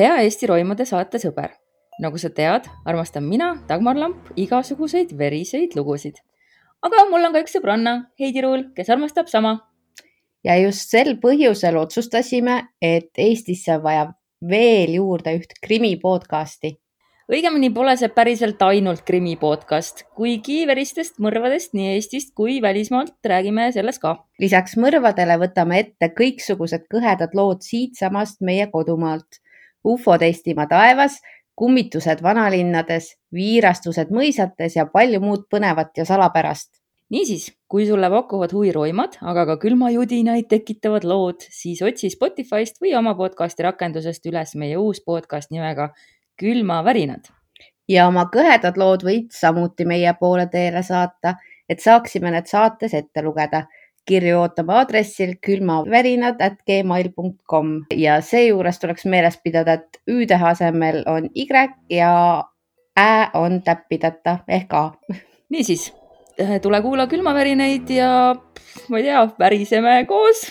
hea Eesti roimade saate sõber. nagu sa tead, armastan mina, Dagmar Lamp, igasuguseid veriseid lugusid. aga mul on ka üks sõbranna, Heidi Ruul, kes armastab sama. ja just sel põhjusel otsustasime, et Eestisse on vaja veel juurde üht krimi podcasti õigemini pole see päriselt ainult krimi podcast, kuigi veristest mõrvadest nii Eestist kui välismaalt räägime selles ka. lisaks mõrvadele võtame ette kõiksugused kõhedad lood siitsamast meie kodumaalt. Ufod Eestimaa taevas, kummitused vanalinnades, viirastused mõisates ja palju muud põnevat ja salapärast niisiis, kui sulle pakuvad huvi roimad, aga ka külmajudinaid tekitavad lood, siis otsi Spotify'st või oma podcasti rakendusest üles meie uus podcast nimega külmavärinad. ja oma kõhedad lood võid samuti meie poole teele saata, et saaksime need saates ette lugeda. Kirju ootame aadressil külmavärinad.gmail.com ja seejuures tuleks meeles pidada, et ü-tähe asemel on Y ja Ä on täppideta ehk A. niisiis, tule kuula külmavärinaid ja ma ei tea, väriseme koos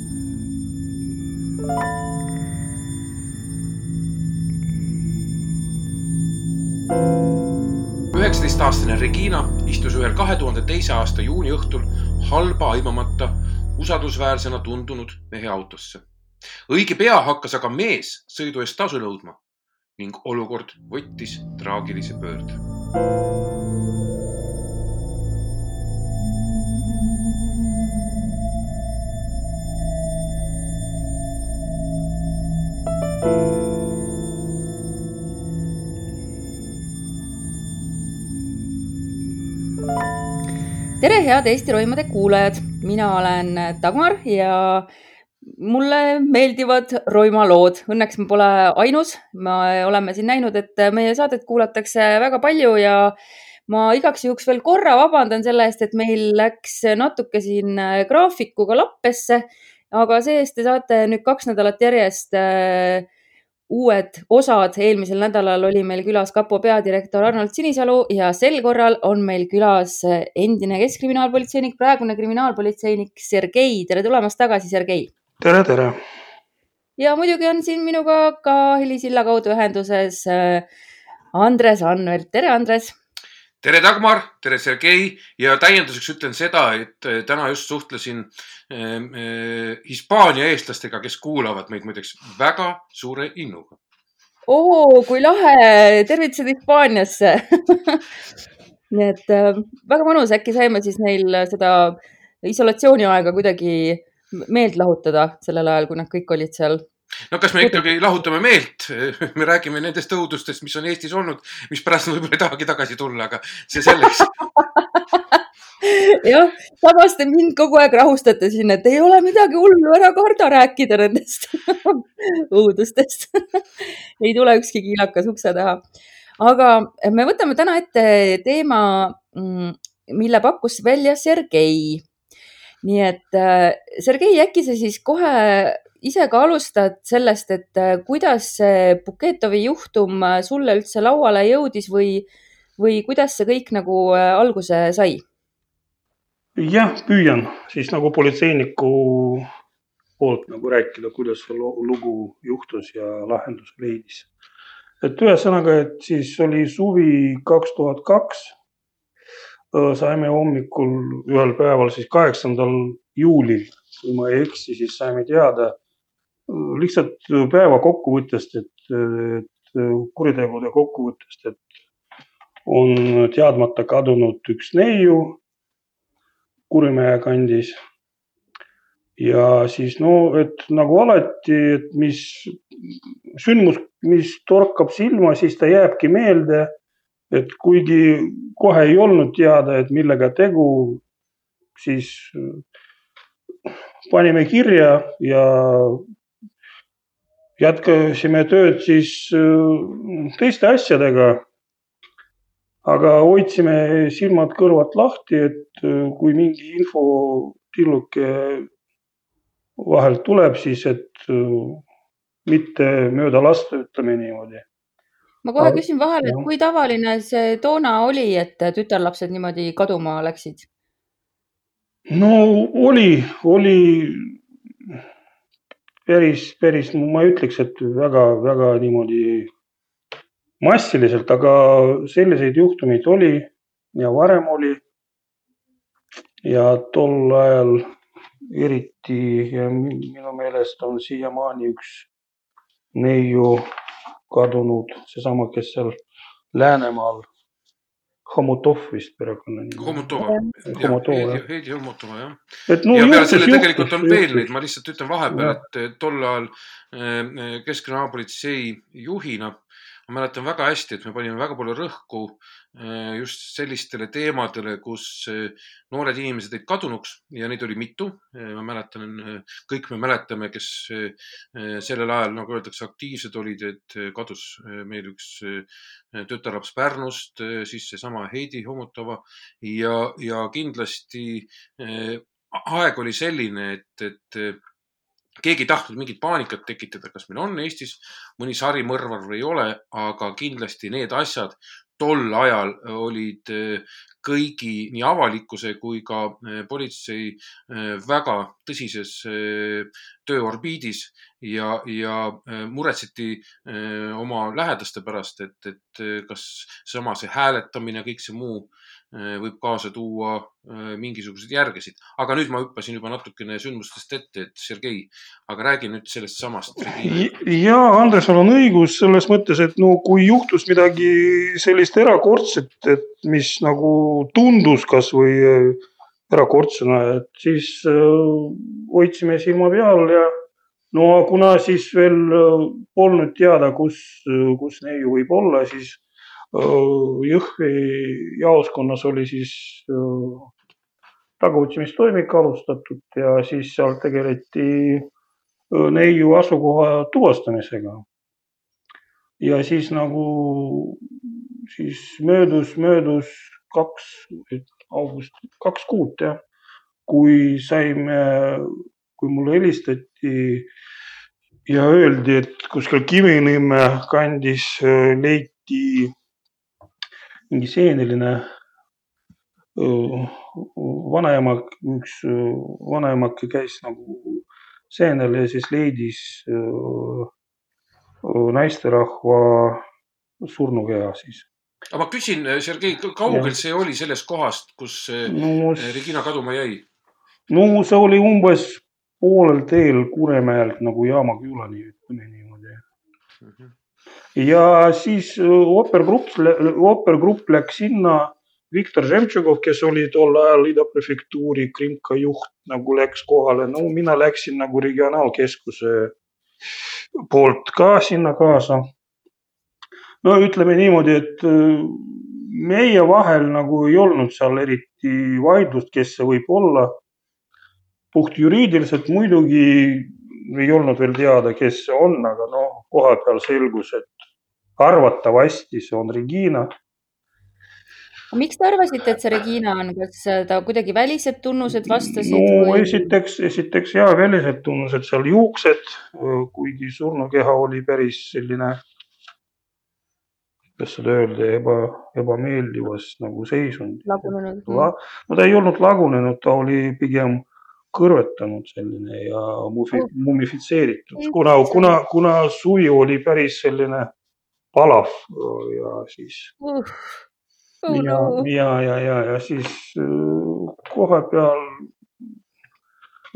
Regina istus ühel kahe tuhande teise aasta juuni õhtul halba aimamata usaldusväärsena tundunud mehe autosse. õige pea hakkas aga mees sõidu eest tasu nõudma ning olukord võttis traagilise pöörde tere, head Eesti roimade kuulajad, mina olen Dagmar ja mulle meeldivad roimalood, õnneks ma pole ainus, me oleme siin näinud, et meie saadet kuulatakse väga palju ja ma igaks juhuks veel korra vabandan selle eest, et meil läks natuke siin graafikuga lappesse, aga see-eest te saate nüüd kaks nädalat järjest äh, uued osad. eelmisel nädalal oli meil külas kapo peadirektor Arnold Sinisalu ja sel korral on meil külas endine keskkriminaalpolitseinik, praegune kriminaalpolitseinik Sergei. tere tulemast tagasi, Sergei. tere, tere. ja muidugi on siin minuga ka helisilla kaudu ühenduses äh, Andres Anvelt. tere, Andres tere, Dagmar, tere, Sergei! Ja täienduseks ütlen seda, et äh, täna just suhtlesin äh, äh, Hispaania eestlastega, kes kuulavad meid muideks väga suure innuga. oo, kui lahe, tervitused Hispaaniasse! Nii et äh, väga mõnus, äkki saime siis neil seda isolatsiooniaega kuidagi meelt lahutada sellel ajal, kui nad kõik olid seal no kas me ikkagi lahutame meelt, me räägime nendest õudustest, mis on Eestis olnud, mis pärast võib-olla ei tahagi tagasi tulla, aga see selleks jah, samas te mind kogu aeg rahustate siin, et ei ole midagi hullu, ära karda rääkida nendest õudustest ei tule ükski kiilakas ukse taha. aga me võtame täna ette teema, mm, mille pakkus välja Sergei. nii et äh, Sergei, äkki sa siis kohe ise ka alustad sellest, et äh, kuidas see Buketovi juhtum äh, sulle üldse lauale jõudis või, või kuidas see kõik nagu äh, alguse sai? jah, püüan siis nagu politseiniku poolt nagu rääkida, kuidas see lugu juhtus ja lahenduse leidis. et ühesõnaga, et siis oli suvi kaks tuhat kaks. saime hommikul ühel päeval siis kaheksandal juulil, kui ma ei eksi, siis saime teada lihtsalt päeva kokkuvõttest, et, et kuritegude kokkuvõttest, et on teadmata kadunud üks neiu Kurimäe kandis. ja siis no, et nagu alati, et mis sündmus, mis torkab silma, siis ta jääbki meelde. et kuigi kohe ei olnud teada, et millega tegu, siis panime kirja ja jätkasime tööd siis teiste asjadega aga hoidsime silmad-kõrvad lahti, et kui mingi info tilluke vahelt tuleb, siis et mitte mööda lasta, ütleme niimoodi. ma kohe küsin vahele, et kui tavaline see toona oli, et tütarlapsed niimoodi kaduma läksid? no oli, oli päris, päris, ma ei ütleks, et väga-väga niimoodi massiliselt, aga selliseid juhtumeid oli ja varem oli. ja tol ajal eriti ja minu meelest on siiamaani üks neiu kadunud, seesama, kes seal Läänemaal, Homotov vist perekonnanimi. Homotova, Homotova, Heidi Homotova jah. et no ja peale juhtus, selle tegelikult juhtus, on veel juhtus. neid, ma lihtsalt ütlen vahepeal et tol ajal eh, Keskkriminaalpolitsei juhina ma mäletan väga hästi, et me panime väga palju rõhku just sellistele teemadele, kus eh, noored inimesed jäid kadunuks ja neid oli mitu. ma mäletan, kõik me mäletame, kes sellel ajal, nagu öeldakse, aktiivsed olid, et kadus meil üks tütarlaps Pärnust, siis seesama Heidi Homotova ja, ja kindlasti aeg oli selline, et, et keegi ei tahtnud mingit paanikat tekitada, kas meil on Eestis mõni sarimõrvar või ei ole, aga kindlasti need asjad tol ajal olid eh, kõigi, nii avalikkuse kui ka eh, politsei väga tõsises tööorbiidis ja, ja muretseti oma lähedaste pärast, et, et kas sama see hääletamine, kõik see muu võib kaasa tuua eh, mingisuguseid järgesid. aga nüüd ma hüppasin juba natukene sündmustest ette, et Sergei, aga räägi nüüd sellest samast. ja Andresel on õigus selles mõttes, et no kui juhtus midagi sellist erakordset, et mis nagu tundus kasvõi äh, erakordsena, et siis äh, hoidsime silma peal ja no kuna siis veel äh, polnud teada, kus, kus neiu võib olla, siis äh, Jõhvi jaoskonnas oli siis äh, tagaotsimistoimik alustatud ja siis seal tegeleti äh, neiu asukoha tuvastamisega. ja siis nagu siis möödus, möödus kaks, august, kaks kuud jah, kui saime, kui mulle helistati ja öeldi, et kuskil Kivinõmme kandis äh, leiti mingi seeneline vanaema, üks vanaemake käis nagu seenel ja siis leidis naisterahva surnukeha siis. aga ma küsin, Sergei, kaugel see oli sellest kohast, kus eh, no, Regina kaduma jäi? no see oli umbes poolel teel Kuremäelt nagu Jaama külani, ütleme niimoodi. Ja siis öö, oopergrupp, oopergrupp läks sinna, Viktor Žemtšugov, kes oli tol ajal Ida prefektuuri krimka juht, nagu läks kohale, no mina läksin nagu regionaalkeskuse poolt ka sinna kaasa. no ütleme niimoodi, et öö, meie vahel nagu ei olnud seal eriti vaidlust, kes see võib olla. puht juriidiliselt muidugi ei olnud veel teada, kes see on, aga noh, kohapeal selgus, et arvatavasti see on Regina. miks te arvasite, et see Regina on, kas ta kuidagi välised tunnused vastasid no või? esiteks, esiteks ja välised tunnused seal juuksed, kuigi surnukeha oli päris selline, kuidas seda öelda, eba, ebameeldivas nagu seisundis. lagunenud. La- no ta ei olnud lagunenud, ta oli pigem kõrvetanud selline ja mufi- Oh. mumifitseeritud, kuna, kuna, kuna suvi oli päris selline palav ja siis Uh, oh ja ja, ja, ja, ja siis äh, koha peal,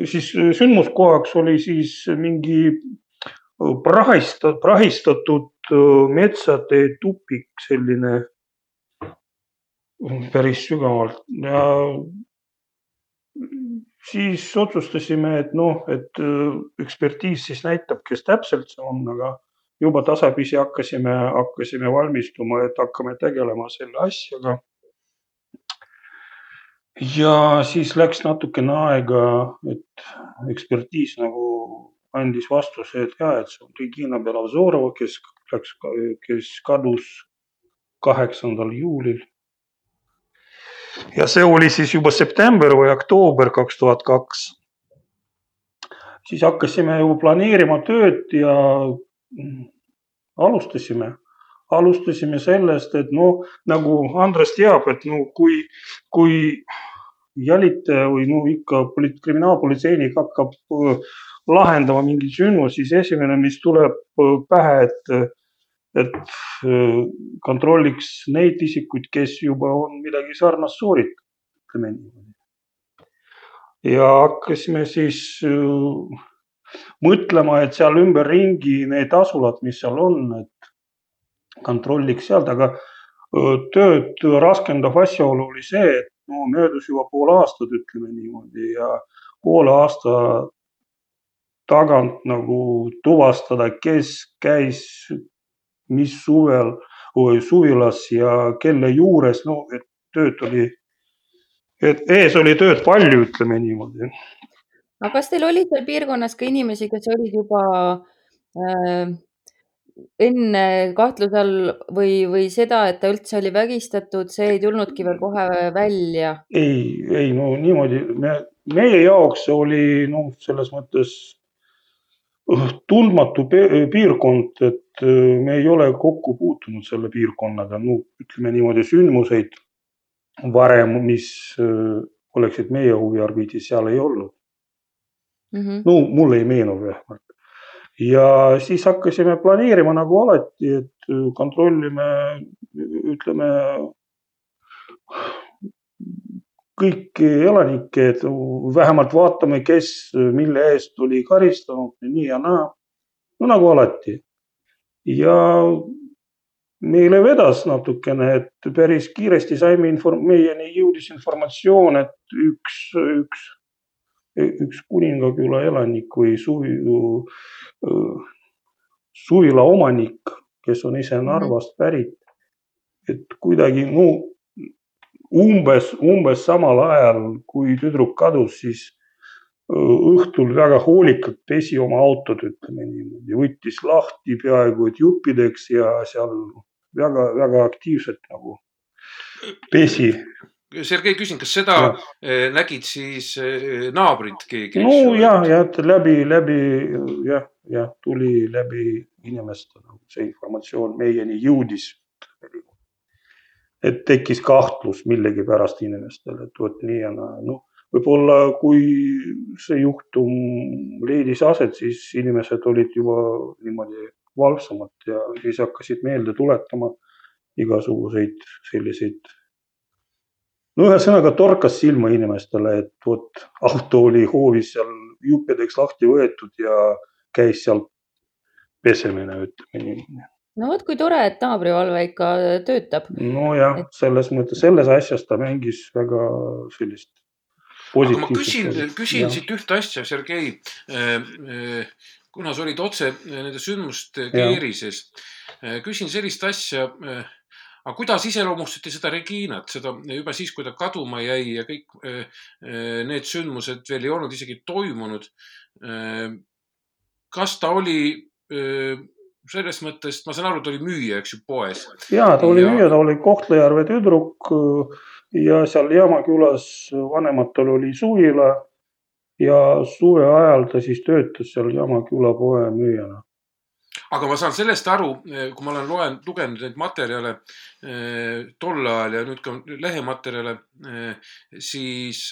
siis äh, sündmuskohaks oli siis mingi äh, prahista-, prahistatud äh, metsade tupik, selline päris sügavalt ja siis otsustasime, et noh, et äh, ekspertiis siis näitab, kes täpselt see on, aga juba tasapisi hakkasime, hakkasime valmistuma, et hakkame tegelema selle asjaga. ja siis läks natukene aega, et ekspertiis nagu andis vastuse, et ja, et see on Regina Belavzorova, kes läks, kes kadus kaheksandal juulil. Ja see oli siis juba september või oktoober kaks tuhat kaks. siis hakkasime ju planeerima tööd ja alustasime, alustasime sellest, et noh, nagu Andres teab, et no kui, kui jälitaja või no ikka kriminaalpolitseinik hakkab äh, lahendama mingit sündmust, siis esimene, mis tuleb äh, pähe, et, et äh, kontrolliks neid isikuid, kes juba on midagi sarnast sooritanud, ütleme niimoodi. ja hakkasime siis mõtlema, et seal ümberringi need asulad, mis seal on, et kontrolliks sealt, aga tööd raskendav asjaolu oli see, et no möödus juba pool aastat, ütleme niimoodi ja poole aasta tagant nagu tuvastada, kes käis mis suvel või suvilas ja kelle juures, no et tööd oli, et ees oli tööd palju, ütleme niimoodi aga kas teil oli seal piirkonnas ka inimesi, kes olid juba äh, enne kahtluse all või, või seda, et ta üldse oli vägistatud, see ei tulnudki veel kohe välja? ei, ei no niimoodi me, meie jaoks oli noh, selles mõttes tundmatu piirkond, et äh, me ei ole kokku puutunud selle piirkonnaga, no ütleme niimoodi sündmuseid varem, mis äh, oleksid meie huviorbiidis, seal ei olnud mm. -hmm. no mulle ei meenu vähemalt. ja siis hakkasime planeerima nagu alati, et äh, kontrollime, ütleme kõiki elanikke, et vähemalt vaatame, kes mille eest oli karistanud nii ja naa. no nagu alati. ja meile vedas natukene, et päris kiiresti saime inform-, meieni jõudis informatsioon, et üks, üks üks Kuningaküla elanik või suvi, suvila omanik, kes on ise mhm. Narvast pärit. et kuidagi no umbes, umbes samal ajal, kui tüdruk kadus, siis õhtul väga hoolikalt pesi oma autot, ütleme niimoodi, võttis lahti peaaegu et juppideks ja seal väga-väga aktiivselt nagu pesi Sergei, küsin, kas seda ja. Eh, nägid siis eh, naabrid keegi? no ja, ja läbi, läbi jah, jah, tuli läbi inimeste nagu see informatsioon meieni jõudis. Et tekkis kahtlus millegipärast inimestel, et vot nii ja naa, noh, võib-olla kui see juhtum leidis aset, siis inimesed olid juba niimoodi valvsamad ja siis hakkasid meelde tuletama igasuguseid selliseid no ühesõnaga torkas silma inimestele, et vot auto oli hoovis seal juppideks lahti võetud ja käis seal pesemine, ütleme niimoodi. No vot, kui tore, et naabrivalve ikka töötab. nojah et..., selles mõttes, selles asjas ta mängis väga sellist aga ma küsin, küsin siit ühte asja, Sergei. Äh, äh, kuna sa olid otse nende sündmuste keerises, äh, küsin sellist asja aga kuidas iseloomustati seda Reginat, seda juba siis, kui ta kaduma jäi ja kõik äh, äh, need sündmused veel ei olnud isegi toimunud. Äh, kas ta oli selles mõttes, ma saan aru, ta oli müüja, eks ju, poes. ja ta oli ja... müüja, ta oli Kohtla-Järve tüdruk ja seal Jamakülas vanematel oli suvila ja suve ajal ta siis töötas seal Jamaküla poe müüjana aga ma saan sellest aru, eh, kui ma olen loen, lugenud neid materjale eh, tol ajal ja nüüd ka lehematerjale, eh, siis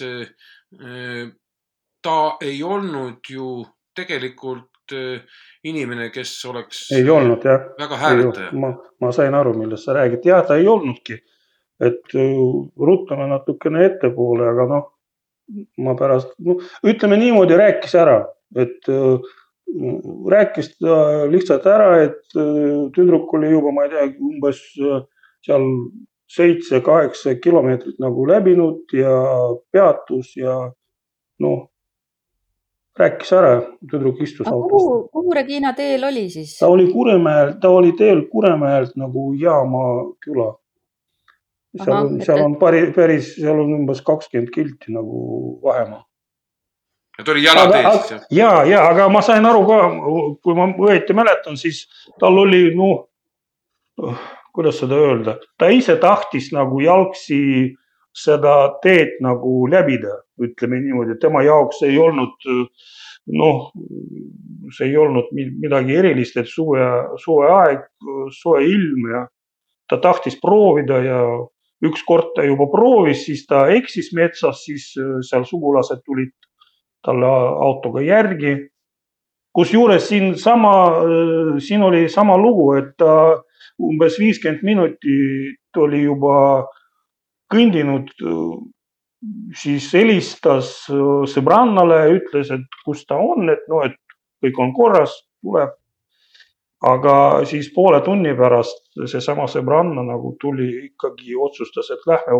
ta ei olnud ju tegelikult inimene, kes oleks. ei olnud jah. väga hääletaja. ma, ma sain aru, millest sa räägid, jah, ta ei olnudki. et ruttame natukene ettepoole, aga noh, ma pärast, no ütleme niimoodi, rääkis ära, et äh, rääkis ta lihtsalt ära, et äh, tüdruk oli juba, ma ei tea, umbes äh, seal seitse-kaheksa kilomeetrit nagu läbinud ja peatus ja noh, rääkis ära, tüdruk istus autos. kuhu, kuhu Regina teel oli siis? ta oli Kuremäel, ta oli teel Kuremäelt nagu Jaamaa küla. seal on, seal on päris, päris, seal on umbes kakskümmend kilti nagu vahemaa. ja ta oli jalateel siis jah? ja, ja, aga ma sain aru ka, kui ma õieti mäletan, siis tal oli noh, kuidas seda öelda, ta ise tahtis nagu jalgsi seda teed nagu läbida, ütleme niimoodi, tema jaoks ei olnud noh, see ei olnud mi- midagi erilist, et suve, suveaeg, soe ilm ja ta tahtis proovida ja ükskord ta juba proovis, siis ta eksis metsas, siis äh, seal sugulased tulid talle autoga järgi. kusjuures siin sama, siin oli sama lugu, et ta umbes viiskümmend minutit oli juba kõndinud, siis helistas äh, sõbrannale, ütles, et kus ta on, et noh, et kõik on korras, tuleb. aga siis poole tunni pärast seesama sõbranna nagu tuli ikkagi otsustas, et lähme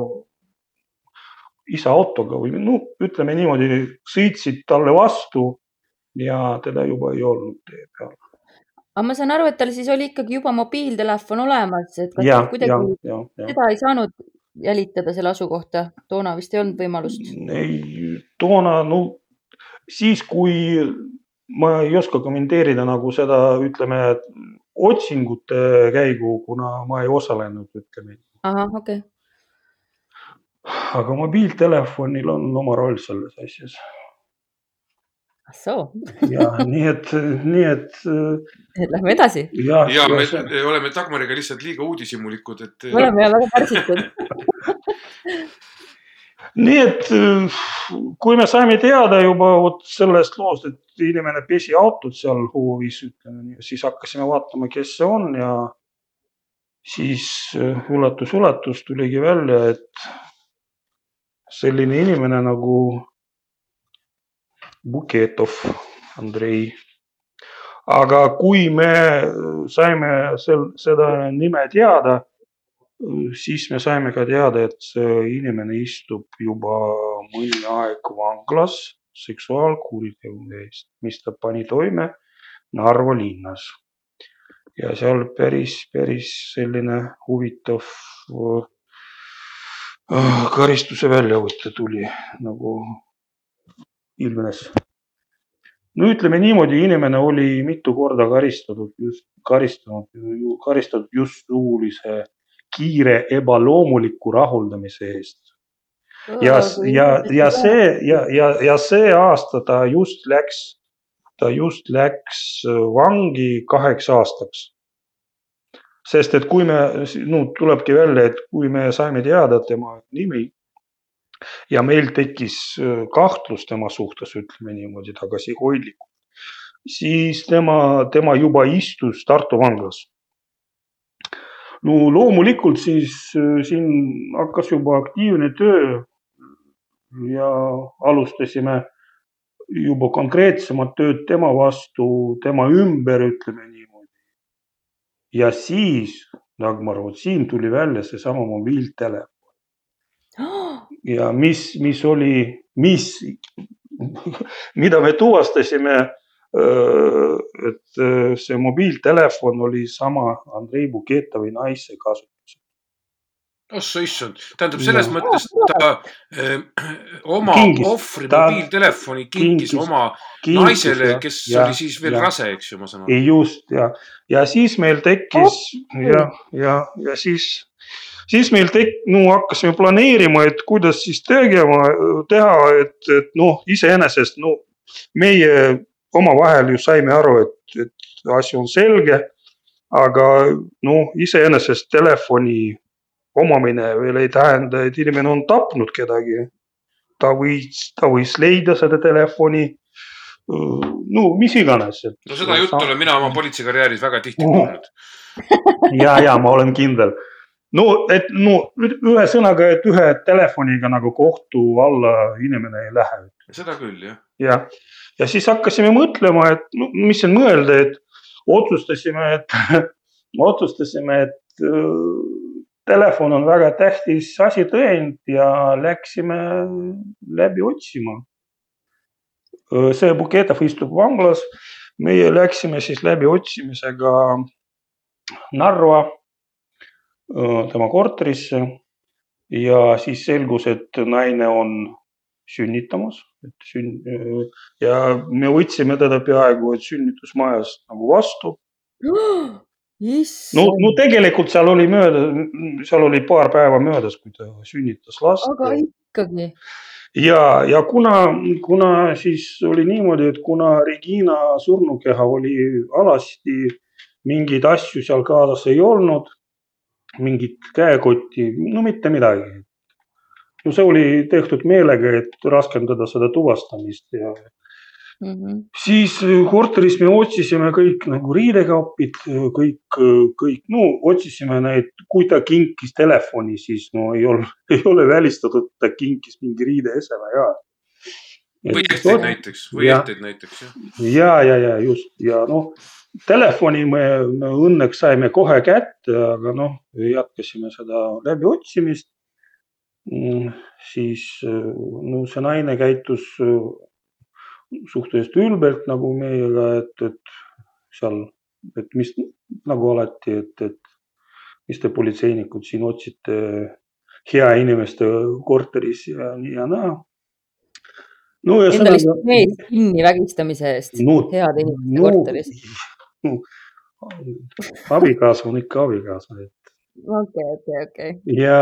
isa autoga või no ütleme niimoodi, sõitsid talle vastu ja teda juba ei olnud tee peal. aga ma saan aru, et tal siis oli ikkagi juba mobiiltelefon olemas, et kas ja, ta ja kuidagi, ja, ja. seda ei saanud jälitada selle asukohta, toona vist ei olnud võimalust. ei, toona, no siis, kui ma ei oska kommenteerida nagu seda, ütleme, otsingute käigu, kuna ma ei osalenud, ütleme. ahah, okei okay.. aga mobiiltelefonil on oma roll selles asjas ah soo, ja nii et, nii et lähme edasi. jah ja me ja, me oleme Dagmariga lihtsalt liiga uudishimulikud, et me oleme väga pärsitud. nii et kui me saime teada juba vot sellest loost, et inimene pesi autot seal hoovis, ütleme nii, siis hakkasime vaatama, kes see on ja siis üllatus-üllatus tuligi välja, et selline inimene nagu Buketov Andrei. aga kui me saime sel, seda nime teada, siis me saime ka teada, et see inimene istub juba mõni aeg vanglas seksuaalkuritegude eest, mis ta pani toime Narva linnas. ja seal päris, päris selline huvitav äh, karistuse väljavõte tuli nagu ilmnes. no ütleme niimoodi, inimene oli mitu korda karistatud just, karistanud, karistatud just suulise kiire ebaloomuliku rahuldamise eest. ja, ja, ja see ja, ja, ja see aasta ta just läks, ta just läks vangi kaheks aastaks. sest et kui me, no tulebki välja, et kui me saime teada tema nimi ja meil tekkis äh, kahtlus tema suhtes, ütleme niimoodi tagasihoidlikult, siis tema, tema juba istus Tartu vanglas. No loomulikult siis äh, siin hakkas juba aktiivne töö ja alustasime juba konkreetsemat tööd tema vastu, tema ümber, ütleme niimoodi. ja siis, Dagmar, vot siin tuli välja seesama mobiiltelefon ja mis, mis oli, mis, mida me tuvastasime, et öö, see mobiiltelefon oli sama Andrei Buketovi naise kasutuses. oh sa issand, tähendab selles Ja. mõttes ta äh, oma Kingis. ohvri mobiiltelefoni kinkis kinkis. oma naisele, kes ja, oli siis veel ja. rase, eks ju, ma saan aru. just ja, ja siis meil tekkis ja, ja, ja siis, siis meil tek-, no hakkasime planeerima, et kuidas siis tegema, teha, et, et noh, iseenesest no meie omavahel ju saime aru, et, et asi on selge. aga noh, iseenesest telefoni omamine veel ei tähenda, et inimene on tapnud kedagi. ta võis, ta võis leida seda telefoni. no mis iganes. no seda juttu olen mina oma politseikarjääris väga tihti kuulnud. ja, ja ma olen kindel. No et no ühesõnaga, et ühe telefoniga nagu kohtu alla inimene ei lähe. seda küll, jah. ja, ja siis hakkasime mõtlema, et no, mis siin mõelda, et otsustasime, et otsustasime, et öö, telefon on väga tähtis asitõend ja läksime läbi otsima. see Buketov istub vanglas. meie läksime siis läbiotsimisega Narva tema korterisse ja siis selgus, et naine on sünnitamas, et sünn- ja me võtsime teda peaaegu et sünnitusmajas nagu vastu. no, no tegelikult seal oli mööda, seal oli paar päeva möödas, kui ta sünnitas last. aga ikkagi. ja, ja kuna, kuna siis oli niimoodi, et kuna Regina surnukeha oli alasti, mingeid asju seal kaasas ei olnud mingit käekotti, no mitte midagi. no see oli tehtud meelega, et raskendada seda tuvastamist ja mm. -hmm. siis korteris me otsisime kõik nagu riidekapid, kõik, kõik, no otsisime neid, kui ta kinkis telefoni, siis no ei ole, ei ole välistatud, et ta kinkis mingi riideeseme ka või ehteid näiteks, või ehteid näiteks jah. ja, ja, ja just ja noh, telefoni me, me õnneks saime kohe kätte, aga noh, jätkasime seda läbiotsimist. Mm, siis no see naine käitus suhteliselt ülbelt nagu meiega, et, et seal, et mis nagu alati, et, et mis te politseinikud siin otsite hea inimeste korteris ja nii ja naa no ja Endal lihtsalt mees kinni vägistamise eest no, heade inimeste no, korteris abikaasa on ikka abikaasa, et. okei, okei, okei. ja.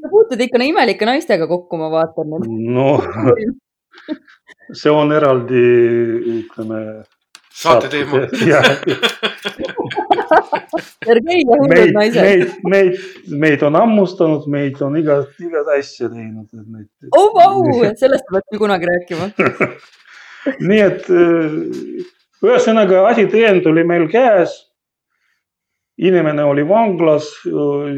sa puutud ikka no imelike naistega kokku, ma vaatan nüüd. no see on eraldi, ütleme. saate teema. Sergei ja hullud naised. meid, meid, meid on hammustanud, meid on igat, igat asja teinud. oh vau, sellest küll kunagi rääkima nii et ühesõnaga asi tõend oli meil käes. inimene oli vanglas,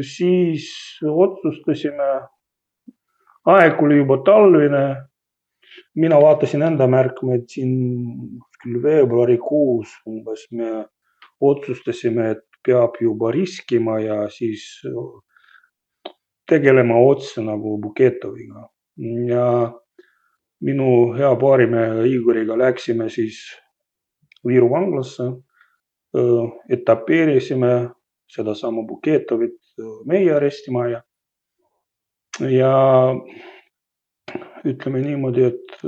siis otsustasime. aeg oli juba talvine. mina vaatasin enda märkmeid siin küll veebruarikuus umbes me otsustasime, et peab juba riskima ja siis tegelema otse nagu Buketoviga ja minu hea paarimehega Igoriga läksime siis Viru vanglasse. etapeerisime sedasama Buketovit meie arestimajja. ja ütleme niimoodi, et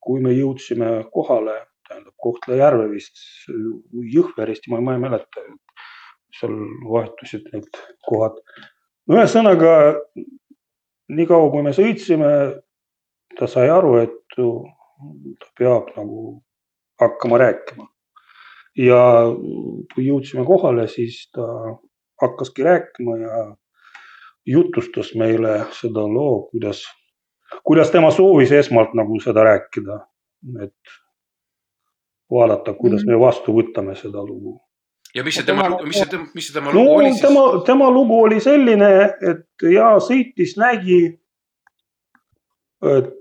kui me jõudsime kohale, tähendab Kohtla-Järve vist, Jõhvi arestimaja, ma ei mäleta, seal vahetusid need kohad. no ühesõnaga, niikaua kui me sõitsime, ta sai aru, et ta peab nagu hakkama rääkima. ja kui jõudsime kohale, siis ta hakkaski rääkima ja jutustas meile seda loo, kuidas, kuidas tema soovis esmalt nagu seda rääkida, et vaadata, kuidas mm -hmm. me vastu võtame seda lugu. ja mis see tema, mis see, mis see tema lugu no, oli siis? tema, tema lugu oli selline, et ja sõitis, nägi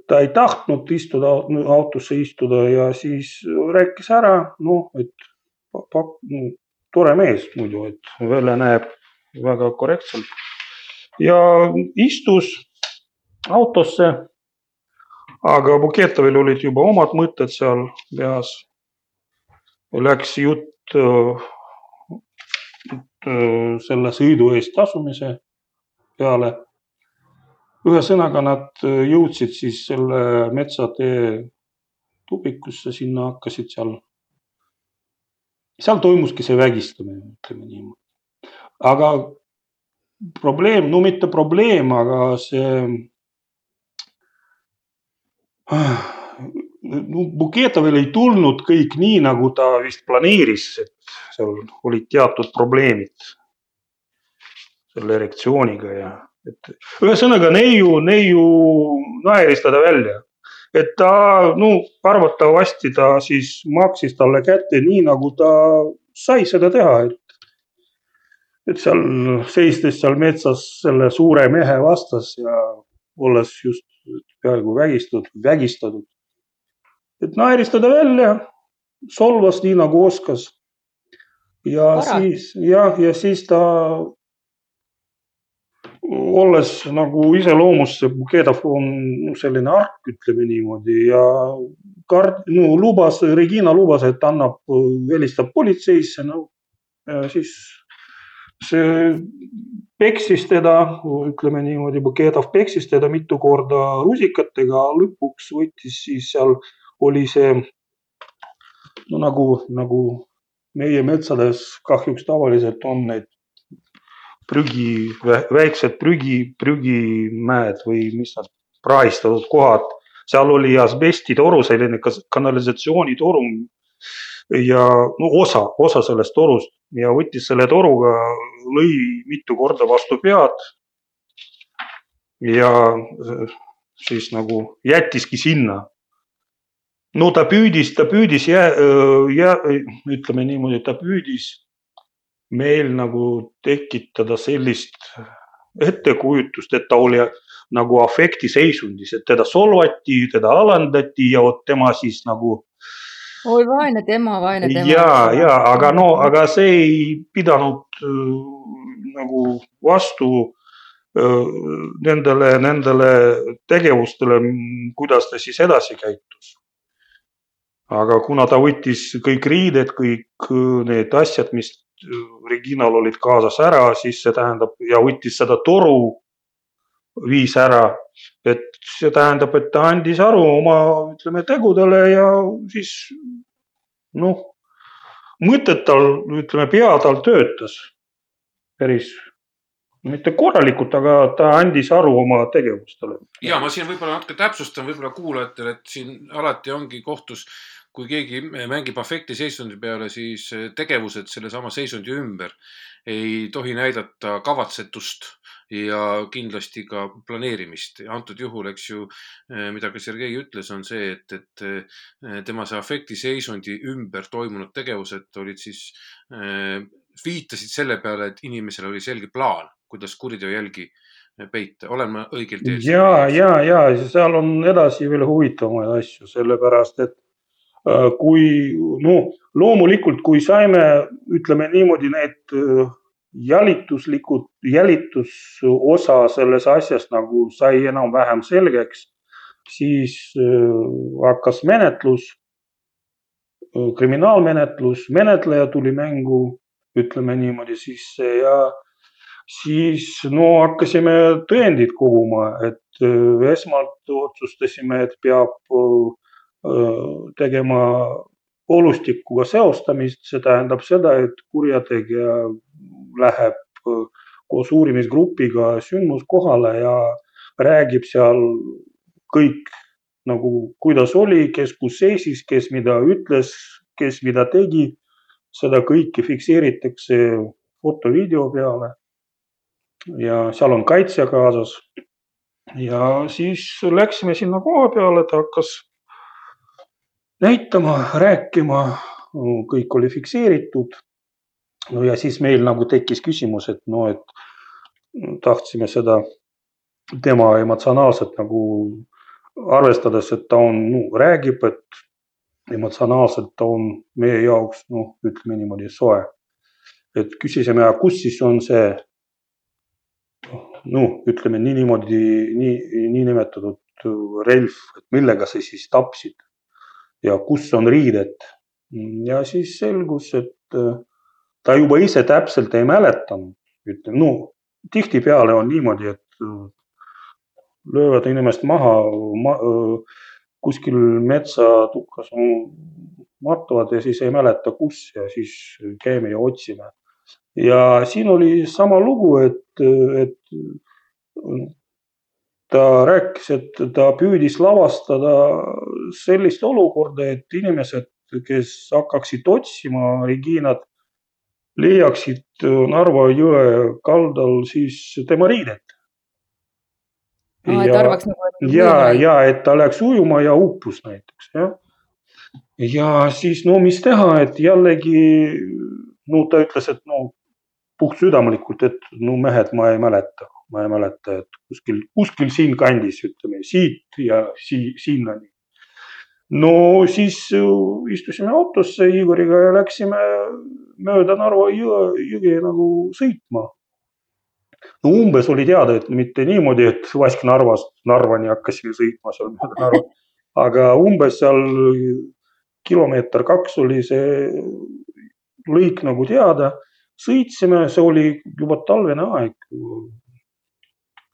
ta ei tahtnud istuda, autosse istuda ja siis rääkis ära, noh, et pak, tore mees muidu, et välja näeb väga korrektselt. ja istus autosse. aga Buketovil olid juba omad mõtted seal peas. Läks jutt selle sõidu eest tasumise peale ühesõnaga nad äh, jõudsid siis selle metsatee tupikusse, sinna hakkasid seal, seal toimuski see vägistamine, ütleme niimoodi. aga probleem, no mitte probleem, aga see no Buketovil ei tulnud kõik nii, nagu ta vist planeeris, et seal olid teatud probleemid selle erektsiooniga ja et ühesõnaga neiu, neiu naeris teda välja, et ta, no arvatavasti ta siis maksis talle kätte nii, nagu ta sai seda teha, et. et seal seistes seal metsas selle suure mehe vastas ja olles just peaaegu vägistatud, vägistatud. et naeris teda välja, solvas nii nagu oskas. ja Para. siis jah, ja siis ta olles nagu iseloomust see Bukedov on selline ark, ütleme niimoodi ja kard-, no lubas, Regina lubas, et annab, helistab politseisse, no siis see peksis teda, ütleme niimoodi, Bukedov peksis teda mitu korda rusikatega, lõpuks võttis siis seal oli see no nagu, nagu meie metsades kahjuks tavaliselt on need prügi, väiksed prügi, prügimäed või mis nad, prahistatud kohad. seal oli asbestitoru, selline kanalisatsioonitoru ja no osa, osa sellest torust ja võttis selle toruga, lõi mitu korda vastu pead. ja siis nagu jättiski sinna no ta püüdis, ta püüdis jää, jää, ütleme niimoodi, ta püüdis meil nagu tekitada sellist ettekujutust, et ta oli nagu afektiseisundis, et teda solvati, teda alandati ja vot tema siis nagu. oi vaene tema, vaene tema. ja, ja aga no, aga see ei pidanud äh, nagu vastu äh, nendele, nendele tegevustele, kuidas ta siis edasi käitus aga kuna ta võttis kõik riided, kõik need asjad, mis Reginal olid kaasas ära, siis see tähendab ja võttis seda toru, viis ära. et see tähendab, et ta andis aru oma, ütleme, tegudele ja siis noh, mõtted tal, ütleme, pea tal töötas päris mitte korralikult, aga ta andis aru oma tegevustele. ja ma siin võib-olla natuke täpsustan võib-olla kuulajatele, et siin alati ongi kohtus kui keegi mängib afekti seisundi peale, siis tegevused sellesama seisundi ümber ei tohi näidata kavatsetust ja kindlasti ka planeerimist. antud juhul, eks ju, mida ka Sergei ütles, on see, et, et tema see afekti seisundi ümber toimunud tegevused olid siis, viitasid selle peale, et inimesel oli selge plaan, kuidas kuriteo jälgi peita, olen ma õigel teel? ja, ja, ja seal on edasi veel huvitavamaid asju, sellepärast et kui no loomulikult, kui saime, ütleme niimoodi, need äh, jälituslikud, jälitusosa selles asjas nagu sai enam-vähem selgeks, siis äh, hakkas menetlus, kriminaalmenetlus, menetleja tuli mängu, ütleme niimoodi sisse ja siis no hakkasime tõendid koguma, et esmalt otsustasime, et peab tegema olustikuga seostamist, see tähendab seda, et kurjategija läheb koos uurimisgrupiga sündmuskohale ja räägib seal kõik nagu, kuidas oli, kes kus seisis, kes mida ütles, kes mida tegi. seda kõike fikseeritakse foto-video peale. ja seal on kaitsja kaasas. ja siis läksime sinna koha peale, ta hakkas näitama, rääkima, kõik oli fikseeritud. no ja siis meil nagu tekkis küsimus, et no, et tahtsime seda tema emotsionaalselt nagu arvestades, et ta on, no räägib, et emotsionaalselt ta on meie jaoks, noh, ütleme niimoodi soe. et küsisime, kus siis on see, noh, ütleme nii niimoodi, nii, niinimetatud relv, et millega sa siis tapsid ja kus on riided. ja siis selgus, et äh, ta juba ise täpselt ei mäletanud, ütleme, no tihtipeale on niimoodi, et äh, löövad inimest maha ma, äh, kuskil metsatukas matuvad ja siis ei mäleta, kus ja siis käime ja otsime. ja siin oli sama lugu, et, et ta rääkis, et ta püüdis lavastada sellist olukorda, et inimesed, kes hakkaksid otsima Reginat, leiaksid Narva jõe kaldal siis tema riidet. ja, nagu, ja, ja et ta läks ujuma ja uppus näiteks jah. ja siis no mis teha, et jällegi no ta ütles, et no puhtsüdamlikult, et no mehed, ma ei mäleta ma ei mäleta, et kuskil, kuskil siinkandis, ütleme siit ja sii-, sinnani. no siis istusime autosse Igoriga ja läksime mööda Narva jõe, jõge nagu sõitma. no umbes oli teada, et mitte niimoodi, et Vask-Narvast Narvani hakkasime sõitma seal mööda Narva. aga umbes seal kilomeeter kaks oli see lõik nagu teada. Sõitsime, see oli juba talvene aeg,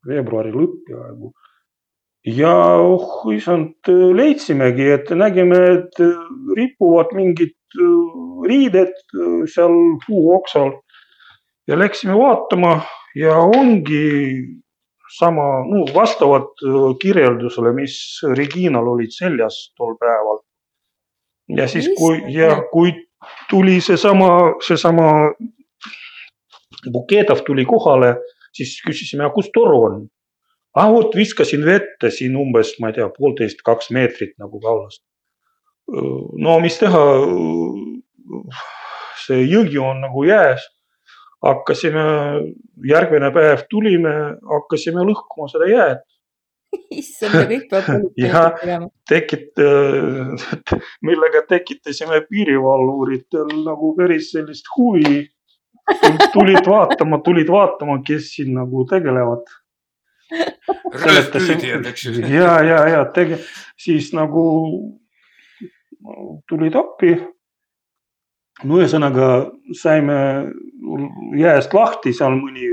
veebruari lõpp peaaegu. ja oh issand, leidsimegi, et nägime, et ripuvad mingid riided seal puu oksal ja läksime vaatama ja ongi sama, no vastavalt kirjeldusele, mis Reginal olid seljas tol päeval. ja siis, kui ja kui tuli seesama, seesama Buketov tuli kohale, siis küsisime, kus toru on. ah vot viskasin vette siin umbes, ma ei tea, poolteist, kaks meetrit nagu kallast. no mis teha. see jõgi on nagu jääs hakkasime, järgmine päev tulime, hakkasime lõhkuma seda jääd. issand, ja kõik peab politseinikud tegema. tekit-, millega tekitasime piirivalvuritel nagu päris sellist huvi. Tulid vaatama, tulid vaatama, kes siin nagu tegelevad. röövpüüdjad, eks ju. ja, ja, ja tege-, siis nagu tulid appi no ühesõnaga saime jääst lahti seal mõni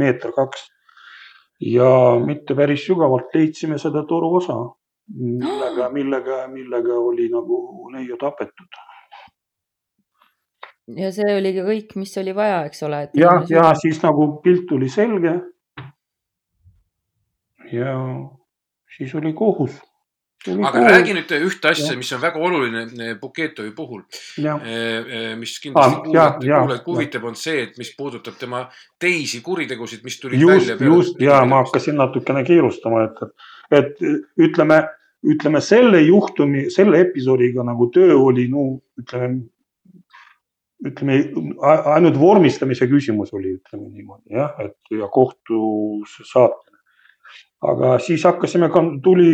meeter, kaks ja mitte päris sügavalt leidsime seda toruosa, millega, millega, millega oli nagu neiu tapetud. Ja see oligi kõik, mis oli vaja, eks ole? ja, ja siis nagu pilt tuli selge. ja siis oli kohus aga räägi nüüd ühte asja, mis on väga oluline eh, Buketovi puhul. Eh, eh, mis kindlasti ah, kuulajad huvitab, on see, et mis puudutab tema teisi kuritegusid, mis tulid just, välja. just ja ma hakkasin natukene kiirustama, et, et ütleme, ütleme selle juhtumi, selle episoodiga nagu töö oli, no ütleme ütleme ainult vormistamise küsimus oli, ütleme niimoodi jah, et ja kohtusse saatmine. aga siis hakkasime, tuli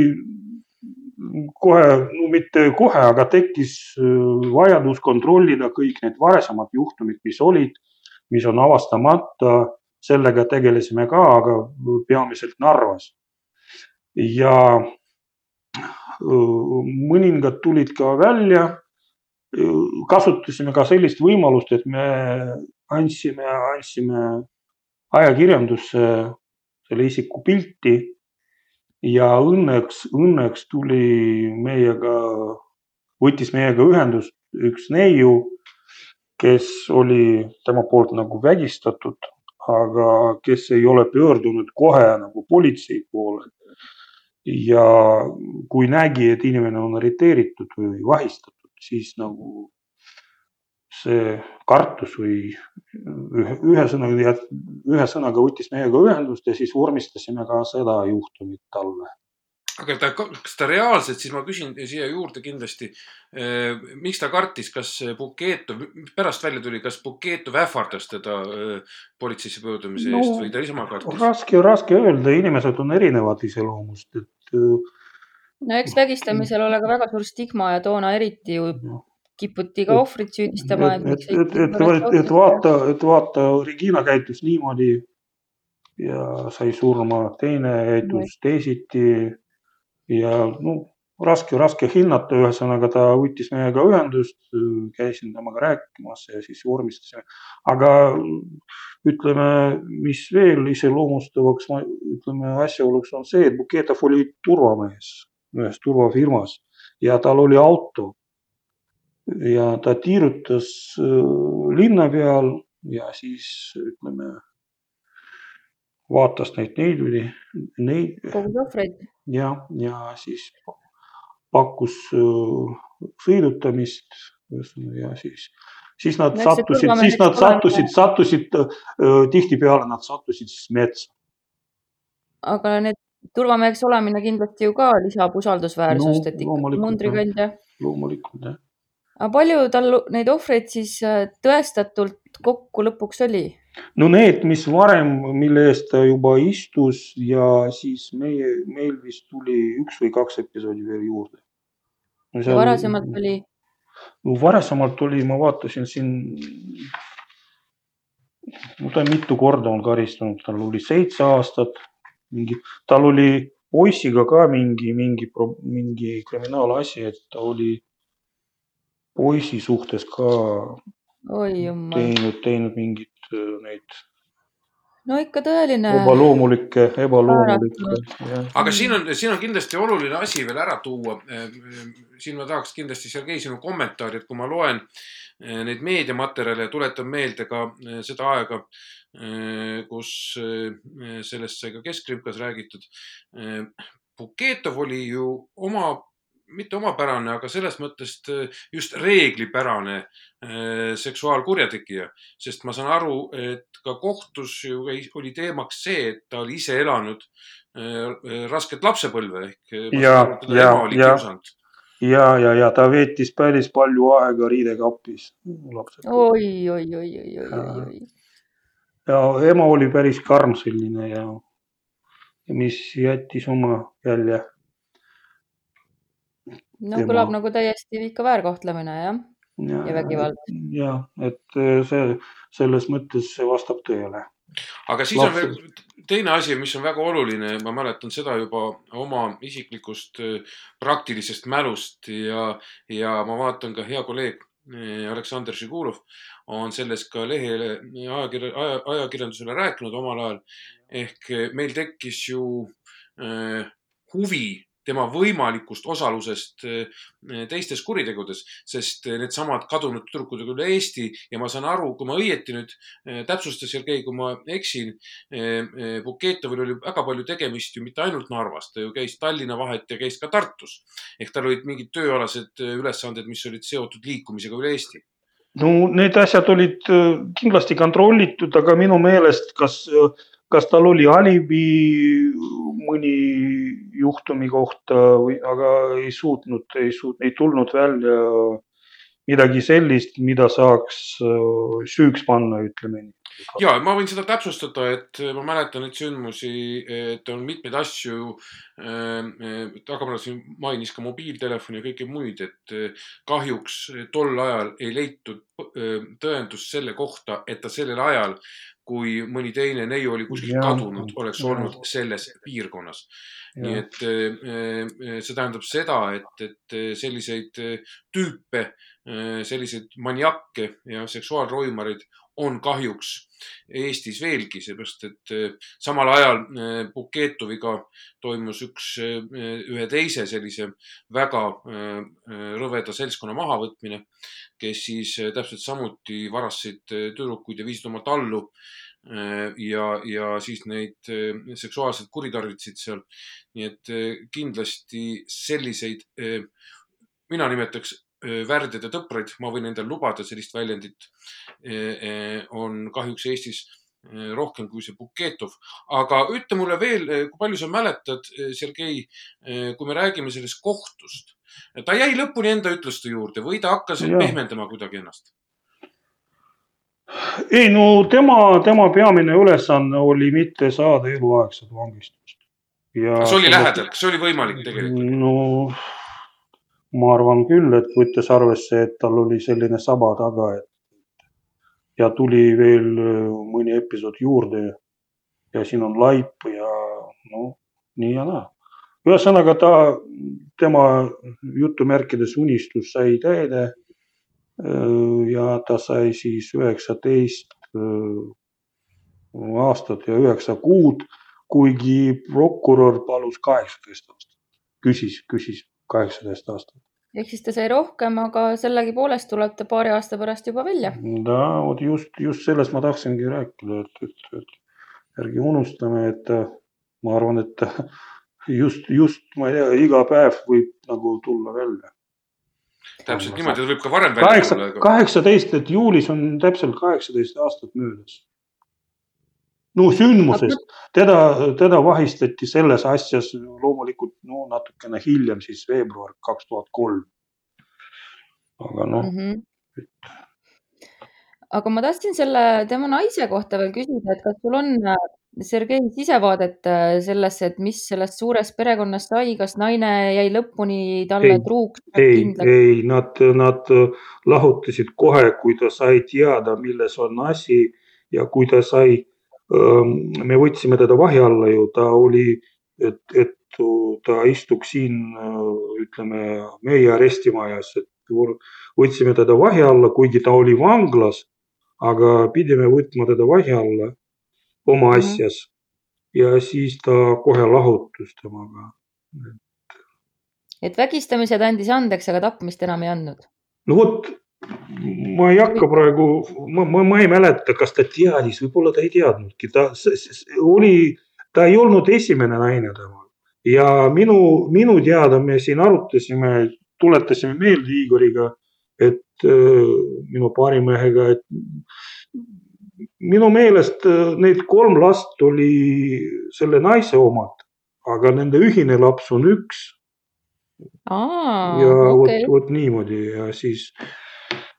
kohe, no mitte kohe, aga tekkis äh, vajadus kontrollida kõik need varasemad juhtumid, mis olid, mis on avastamata. sellega tegelesime ka, aga peamiselt Narvas. ja äh, mõningad tulid ka välja. Äh, kasutasime ka sellist võimalust, et me andsime, andsime ajakirjandusse selle isiku pilti ja õnneks, õnneks tuli meiega, võttis meiega ühendust üks neiu, kes oli tema poolt nagu vägistatud, aga kes ei ole pöördunud kohe nagu politsei poole. ja kui nägi, et inimene on arreteeritud või vahistatud, siis nagu see kartus või ühesõnaga, ühesõnaga võttis meiega ühendust ja siis vormistasime ka seda juhtumit talle. aga ta, kas ta reaalselt, siis ma küsin siia juurde kindlasti eh,. miks ta kartis, kas Buketov, pärast välja tuli, kas Buketov ähvardas teda eh, politseisse pöördumise no, eest või ta ise kartis? raske, raske öelda, inimesed on erinevad iseloomust, et no eks vägistamisel ole ka väga suur stigma ja toona eriti ju kiputi ka ohvrit süüdistama. et, et, et, et, et, et vaata, et vaata, Regina käitus niimoodi ja sai surma, teine käitus teisiti ja no raske, raske hinnata, ühesõnaga ta võttis meiega ühendust, käisin temaga rääkimas ja siis vormistasime. aga ütleme, mis veel iseloomustavaks, ütleme asjaoluks on see, et Buketov oli turvamees ühes turvafirmas ja tal oli auto ja ta tiirutas äh, linna peal ja siis ütleme, vaatas neid neidusi, neid. kogus ohvreid. ja, ja siis pakkus äh, sõidutamist ja siis, siis nad no, sattusid, siis nad sattusid, sattusid äh, tihtipeale nad sattusid siis metsa. aga need turvameheks olemine kindlasti ju ka lisab usaldusväärsust no,, et ikkagi mundrikandja. loomulikult jah aga palju tal neid ohvreid siis äh, tõestatult kokku lõpuks oli? no need, mis varem, mille eest ta juba istus ja siis meie, meil vist tuli üks või kaks episoodi veel juurde no,. Seal... varasemalt oli? no varasemalt oli, ma vaatasin siin. no ta mitu korda on karistanud, tal oli seitse aastat, mingi, tal oli poisiga ka mingi, mingi, mingi kriminaalasi, et ta oli poisi suhtes ka oi jumal. teinud, teinud mingeid äh, neid no ikka tõeline. ebaloomulikke, ebaloomulikke. aga siin on, siin on kindlasti oluline asi veel ära tuua. siin ma tahaks kindlasti, Sergei, sinu kommentaari, et kui ma loen neid meediamaterjale ja tuletan meelde ka eh, seda aega, eh, kus sellest sai ka Keskkrimkas räägitud. Buketov oli ju oma mitte omapärane, aga selles mõttes just reeglipärane seksuaalkurjategija, sest ma saan aru, et ka kohtus ju oli teemaks see, et ta oli ise elanud rasket lapsepõlve ehk. ja, ja, ja, ja, ja, ja ta veetis päris palju aega riidekapis. oi, oi, oi, oi, oi, oi. ja ema oli päris karm selline ja, ja mis jättis oma jälje no tema... kõlab nagu täiesti ikka väärkohtlemine jah ja, ja vägivald. ja et äh, see selles mõttes see vastab tõele. Aga siis Lapsed. on veel teine asi, mis on väga oluline, ma mäletan seda juba oma isiklikust praktilisest mälust ja, ja ma vaatan ka hea kolleeg äh, Aleksandr Žigulov on sellest ka lehele ajakirja, aja, ajakirjandusele rääkinud omal ajal. ehk meil tekkis ju äh, huvi tema võimalikust osalusest eh, teistes kuritegudes, sest eh, needsamad kadunud tüdrukud on üle Eesti ja ma saan aru, kui ma õieti nüüd eh, täpsusta, Sergei, kui ma eksin, Buketovil oli väga palju tegemist ju mitte ainult Narvas, ta ju käis Tallinna vahet ja käis ka Tartus. ehk tal olid mingid tööalased ülesanded, mis olid seotud liikumisega üle Eesti no need asjad olid kindlasti kontrollitud, aga minu meelest, kas kas tal oli alibi mõni juhtumi kohta või, aga ei suutnud, ei suut-, ei tulnud välja midagi sellist, mida saaks äh, süüks panna, ütleme nii. ja ma võin seda täpsustada, et ma mäletan neid sündmusi, et on mitmeid asju äh,. Tagamar siin mainis ka mobiiltelefoni ja kõiki muid, et äh, kahjuks tol ajal ei leitud äh, tõendust selle kohta, et ta sellel ajal kui mõni teine neiu oli kuskil ja, kadunud, oleks ja. olnud selles piirkonnas. nii et äh, see tähendab seda, et, et selliseid tüüpe, selliseid maniakke ja seksuaalroimareid on kahjuks Eestis veelgi, seepärast et samal ajal Buketoviga toimus üks, ühe teise sellise väga rõveda seltskonna mahavõtmine kes siis täpselt samuti varastasid tüdrukuid ja viisid oma tallu. Ja, ja siis neid seksuaalselt kuritarvitasid seal. nii et kindlasti selliseid, mina nimetaks värdjade tõpraid, ma võin endale lubada sellist väljendit, on kahjuks Eestis rohkem kui see Buketov. aga ütle mulle veel, kui palju sa mäletad, Sergei, kui me räägime sellest kohtust ta jäi lõpuni enda ütluste juurde või ta hakkas ja. pehmendama kuidagi ennast? ei no tema, tema peamine ülesanne oli mitte saada eluaegset vangistust. kas oli lähedal, kas see oli võimalik tegelikult? no ma arvan küll, et võttes arvesse, et tal oli selline saba taga, et ja tuli veel mõni episood juurde ja siin on laip ja noh, nii ja naa ühesõnaga ta, tema jutumärkides unistus sai täide. ja ta sai siis üheksateist aastat ja üheksa kuud, kuigi prokurör palus kaheksateist aastat, küsis, küsis kaheksateist aastat. ehk siis ta sai rohkem, aga sellegipoolest tuleb ta paari aasta pärast juba välja. no vot just, just sellest ma tahtsingi rääkida, et, et, et ärge unustame, et ma arvan, et just, just ma ei tea, iga päev võib nagu tulla välja. täpselt niimoodi, ta võib ka varem välja tulla. kaheksateist, et juulis on täpselt kaheksateist aastat möödas. No sündmusest, teda, teda vahistati selles asjas loomulikult no natukene hiljem, siis veebruar kaks tuhat kolm. aga noh mm -hmm aga ma tahtsin selle tema naise kohta veel küsida, et kas sul on Sergei sisevaadet äh, sellesse, et mis sellest suurest perekonnast sai, kas naine jäi lõpuni talle ei, truuks? ei, ei, nad, nad lahutasid kohe, kui ta sai teada, milles on asi ja kui ta sai, me võtsime teda vahi alla ju, ta oli, et, et ta istuks siin, ütleme, meie arestimajas, et võtsime teda vahi alla, kuigi ta oli vanglas, aga pidime võtma teda vahi alla oma Mhm. asjas ja siis ta kohe lahutus temaga. et vägistamised andis andeks, aga tapmist enam ei andnud. no vot, ma ei hakka praegu, ma, ma, ma ei mäleta, kas ta teadis, võib-olla ta ei teadnudki, ta oli, ta ei olnud esimene naine temal. Ja minu, minu teada me siin arutasime, tuletasime meelde Igoriga, et äh, minu paarimehega, et minu meelest äh, need kolm last oli selle naise omad, aga nende ühine laps on üks. Ja vot okei, vot niimoodi. Ja siis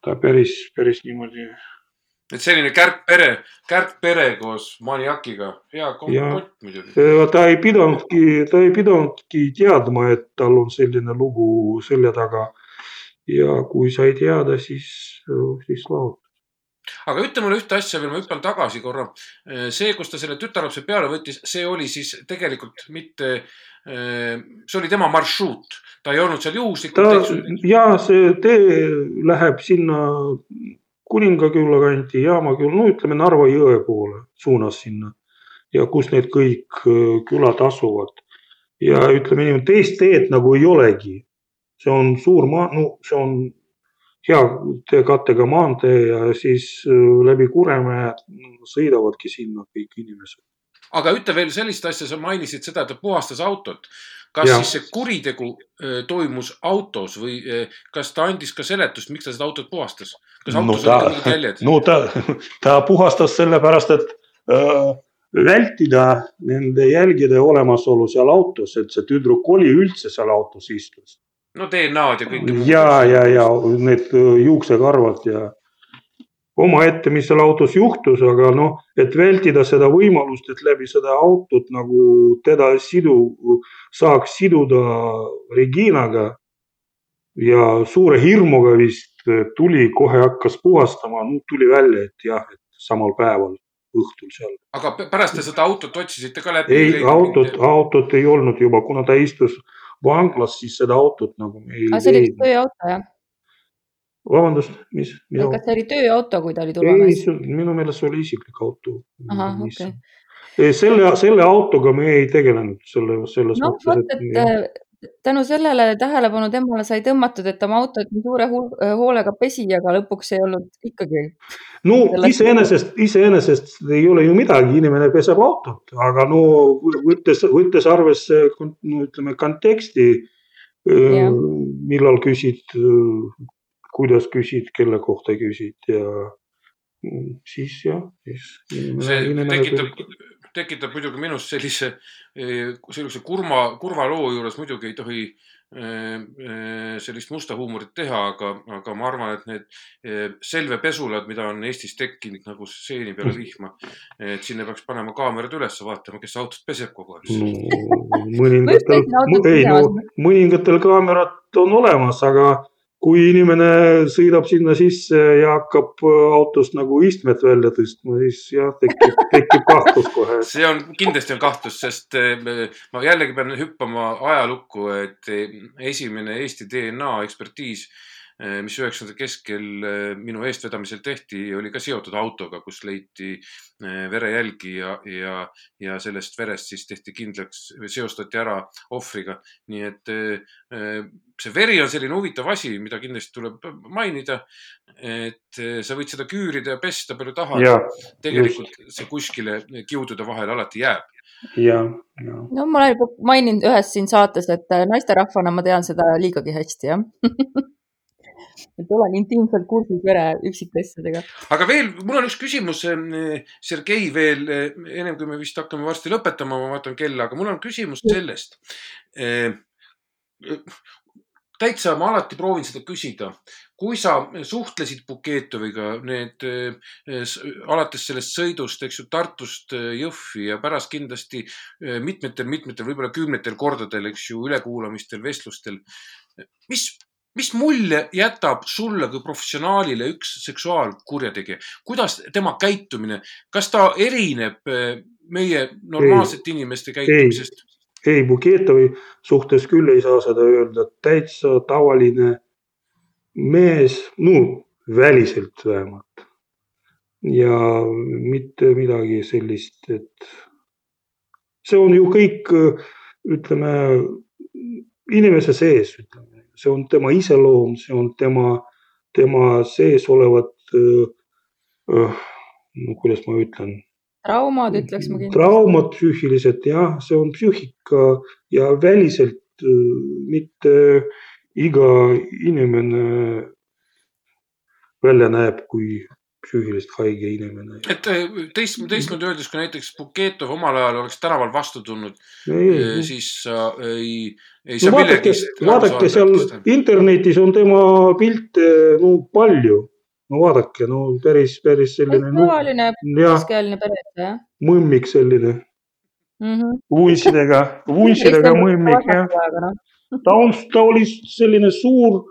ta päris, päris niimoodi et selline kärgpere, kärgpere koos maniakiga, hea kompott muidugi. Ta ei pidanudki, ta ei pidanudki teadma, et tal on selline lugu selja taga. ja kui sai teada, siis, siis lahutas. Aga ütle mulle ühte asja veel, ma hüppan tagasi korra. see, kus ta selle tütarlapse peale võttis, see oli siis tegelikult mitte, see oli tema marsruut, ta ei olnud seal juhuslikult, ja see tee läheb sinna Kuningaküla kanti, Jaamaküla, no ütleme Narva jõe poole suunas sinna ja kus need kõik öö, külad asuvad. ja ütleme niimoodi, teist teed nagu ei olegi. see on suur maa, no see on hea teekattega maantee ja siis öö, läbi Kuremäe sõidavadki sinna kõik inimesed. aga ütle veel sellist asja, sa mainisid seda, et ta puhastas autot. kas ja. siis see kuritegu öö, toimus autos või öö, kas ta andis ka seletust, miks ta seda autot puhastas? kas No autos ta- olid mingid jäljed? no ta, ta puhastas sellepärast, et äh, vältida nende jälgede olemasolu seal autos, et see tüdruk oli üldse seal autos istus. No DNA-d ja kõike muud. ja, ja, ja need öö, juuksekarvad ja omaette, mis seal autos juhtus, aga noh, et vältida seda võimalust, et läbi seda autot nagu teda sidu, saaks siduda Reginaga. ja suure hirmuga vist tuli, kohe hakkas puhastama, tuli välja, et jah, et samal päeval õhtul seal. aga pärast te seda autot otsisite ka läbi? ei, autot, autot ei olnud juba, kuna ta istus vanglas, siis seda autot nagu me ei see oli tööauto jah? vabandust, mis? kas see oli tööauto, kui ta oli ei, turvamees? minu meelest see oli isiklik auto. ahah, okei. selle, selle autoga me ei tegelenud selle, selles noh, vot, et tänu sellele tähelepanu temale sai tõmmatud, et oma autot nii suure hoolega pesi, aga lõpuks ei olnud ikkagi. no iseenesest, iseenesest ei ole ju midagi, inimene peseb autot, aga no võttes, võttes arvesse, no ütleme konteksti, millal küsid, kuidas küsid, kelle kohta küsid ja mm, siis jah, siis. see tekitab, tekitab muidugi minus sellise, sellise kurma, kurva loo juures muidugi ei tohi eh, eh, sellist musta huumorit teha, aga, aga ma arvan, et need eh, selvepesulad, mida on Eestis tekkinud nagu seeni peale vihma, et sinna peaks panema kaamerad üles, vaatama, kes autot peseb kogu aeg. no mõningatel ei no mõningatel kaamerad on olemas, aga kui inimene sõidab sinna sisse ja hakkab äh, autost nagu istmed välja tõstma, siis jah, tekib, tekib kahtlus kohe. see on, kindlasti on kahtlus, sest eh, ma jällegi pean hüppama ajalukku, et eh, esimene Eesti DNA ekspertiis, mis üheksakümnendate keskel minu eestvedamisel tehti, oli ka seotud autoga, kus leiti verejälgi ja, ja, ja sellest verest siis tehti kindlaks, seostati ära ohvriga. nii et see veri on selline huvitav asi, mida kindlasti tuleb mainida. et eh, sa võid seda küürida ja pesta palju tahad tegelikult see kuskile kiudude vahele alati jääb. ja, ja. no ma olen juba maininud ühes siin saates, et äh, naisterahvana ma tean seda liigagi hästi, jah. et olen intiimselt kursis vere üksikasjadega. aga veel, mul on üks küsimus, Sergei veel, ennem kui me vist hakkame varsti lõpetama, ma vaatan kella, aga mul on küsimus sellest. Täitsa ma alati proovin seda küsida, kui sa suhtlesid Buketoviga need eh, alates sellest sõidust, eks ju, Tartust eh, Jõhvi ja pärast kindlasti mitmetel-mitmetel, võib-olla kümnetel kordadel, eks ju, ülekuulamistel, vestlustel. mis, mis mulje jätab sulle kui professionaalile üks seksuaalkurjategija, kuidas tema käitumine, kas ta erineb eh, meie normaalsete inimeste käitumisest? Ei, Buketovi suhtes küll ei saa seda öelda, täitsa tavaline mees, no väliselt vähemalt. ja mitte midagi sellist, et see on ju kõik, ütleme, inimese sees, ütleme, see on tema iseloom, see on tema, tema sees olevad, no kuidas ma ütlen traumad, ütleks ma kindlasti. traumad psüühilised jah, see on psüühika ja väliselt mitte iga inimene välja näeb kui psüühiliselt haige inimene. et teist, teistmoodi öeldes, kui näiteks Buketov omal ajal oleks tänaval vastu tulnud, siis sa ei, ei saa no, millegist. vaadake seal internetis on tema pilte no palju no vaadake, no päris, päris selline. tavaline keskealine pere, jah. mõmmik selline mm -hmm.. vuntsidega, vuntsidega mõmmik jah. ta on, ta oli selline suur,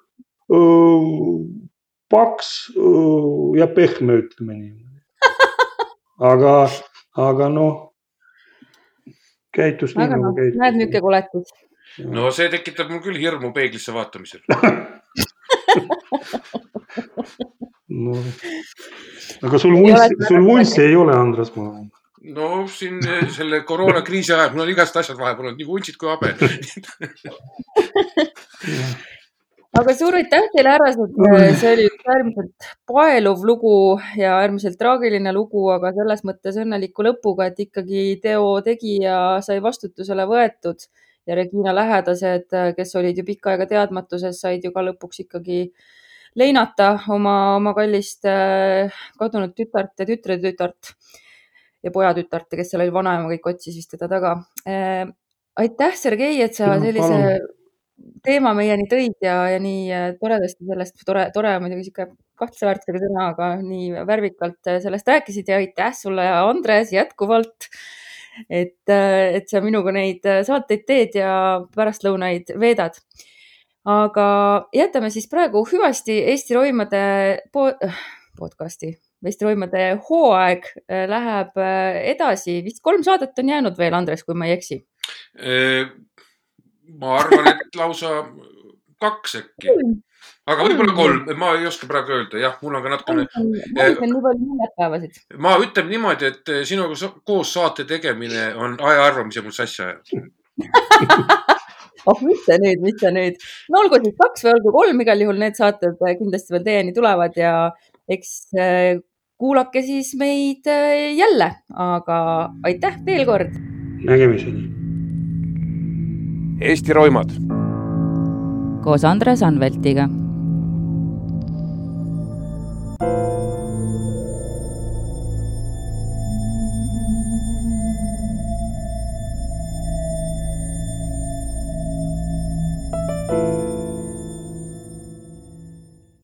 paks öö, ja pehme, ütleme niimoodi. aga, aga noh, käitus nii nagu no, käitus. näed, niisugune koletis. no see tekitab mul küll hirmu peeglisse vaatamisel no. Aga sul vuntsi, sul vuntsi ei ole, Andres, ma arvan no siin eh, selle koroonakriisi ajal mul on igast asjad vahepeal olnud, nii vuntsid kui habe aga suur aitäh teile, härrased, see oli äärmiselt paeluv lugu ja äärmiselt traagiline lugu, aga selles mõttes õnneliku lõpuga, et ikkagi teo tegija sai vastutusele võetud. Ja Regina lähedased, kes olid ju pikka aega teadmatuses, said ju ka lõpuks ikkagi äh, leinata oma, oma kallist äh, kadunud tütart ja tütretütart ja pojatütart, kes seal oli, vanaema kõik otsis vist teda taga. Äh, aitäh, Sergei, et sa sellise palun. teema meieni tõid ja, ja nii äh, toredasti sellest, tore, tore muidugi sihuke kahtlaväärtusega sõna, aga nii värvikalt sellest rääkisid ja aitäh sulle, Andres, jätkuvalt et, et sa minuga neid saateid teed ja pärastlõunaid veedad aga jätame siis praegu hüvasti Eesti roimade po podcasti, Eesti roimade hooaeg äh, läheb äh, edasi, vist kolm saadet on jäänud veel, Andres, kui ma ei eksi. ma arvan, et lausa kaks äkki, aga võib-olla kolm, ma ei oska praegu öelda, jah, mul on ka natukene. nii palju neljapäevasid. ma ütlen niimoodi, et sinuga koos saate tegemine on ajaarvamise mul sassi ajanud oh, mis see nüüd, mis see nüüd, no olgu siis kaks või olgu kolm, igal juhul need saated äh, kindlasti veel teieni tulevad ja eks äh, kuulake siis meid äh, jälle, aga aitäh veel kord. nägemiseni. Eesti roimad. koos Andres Anveltiga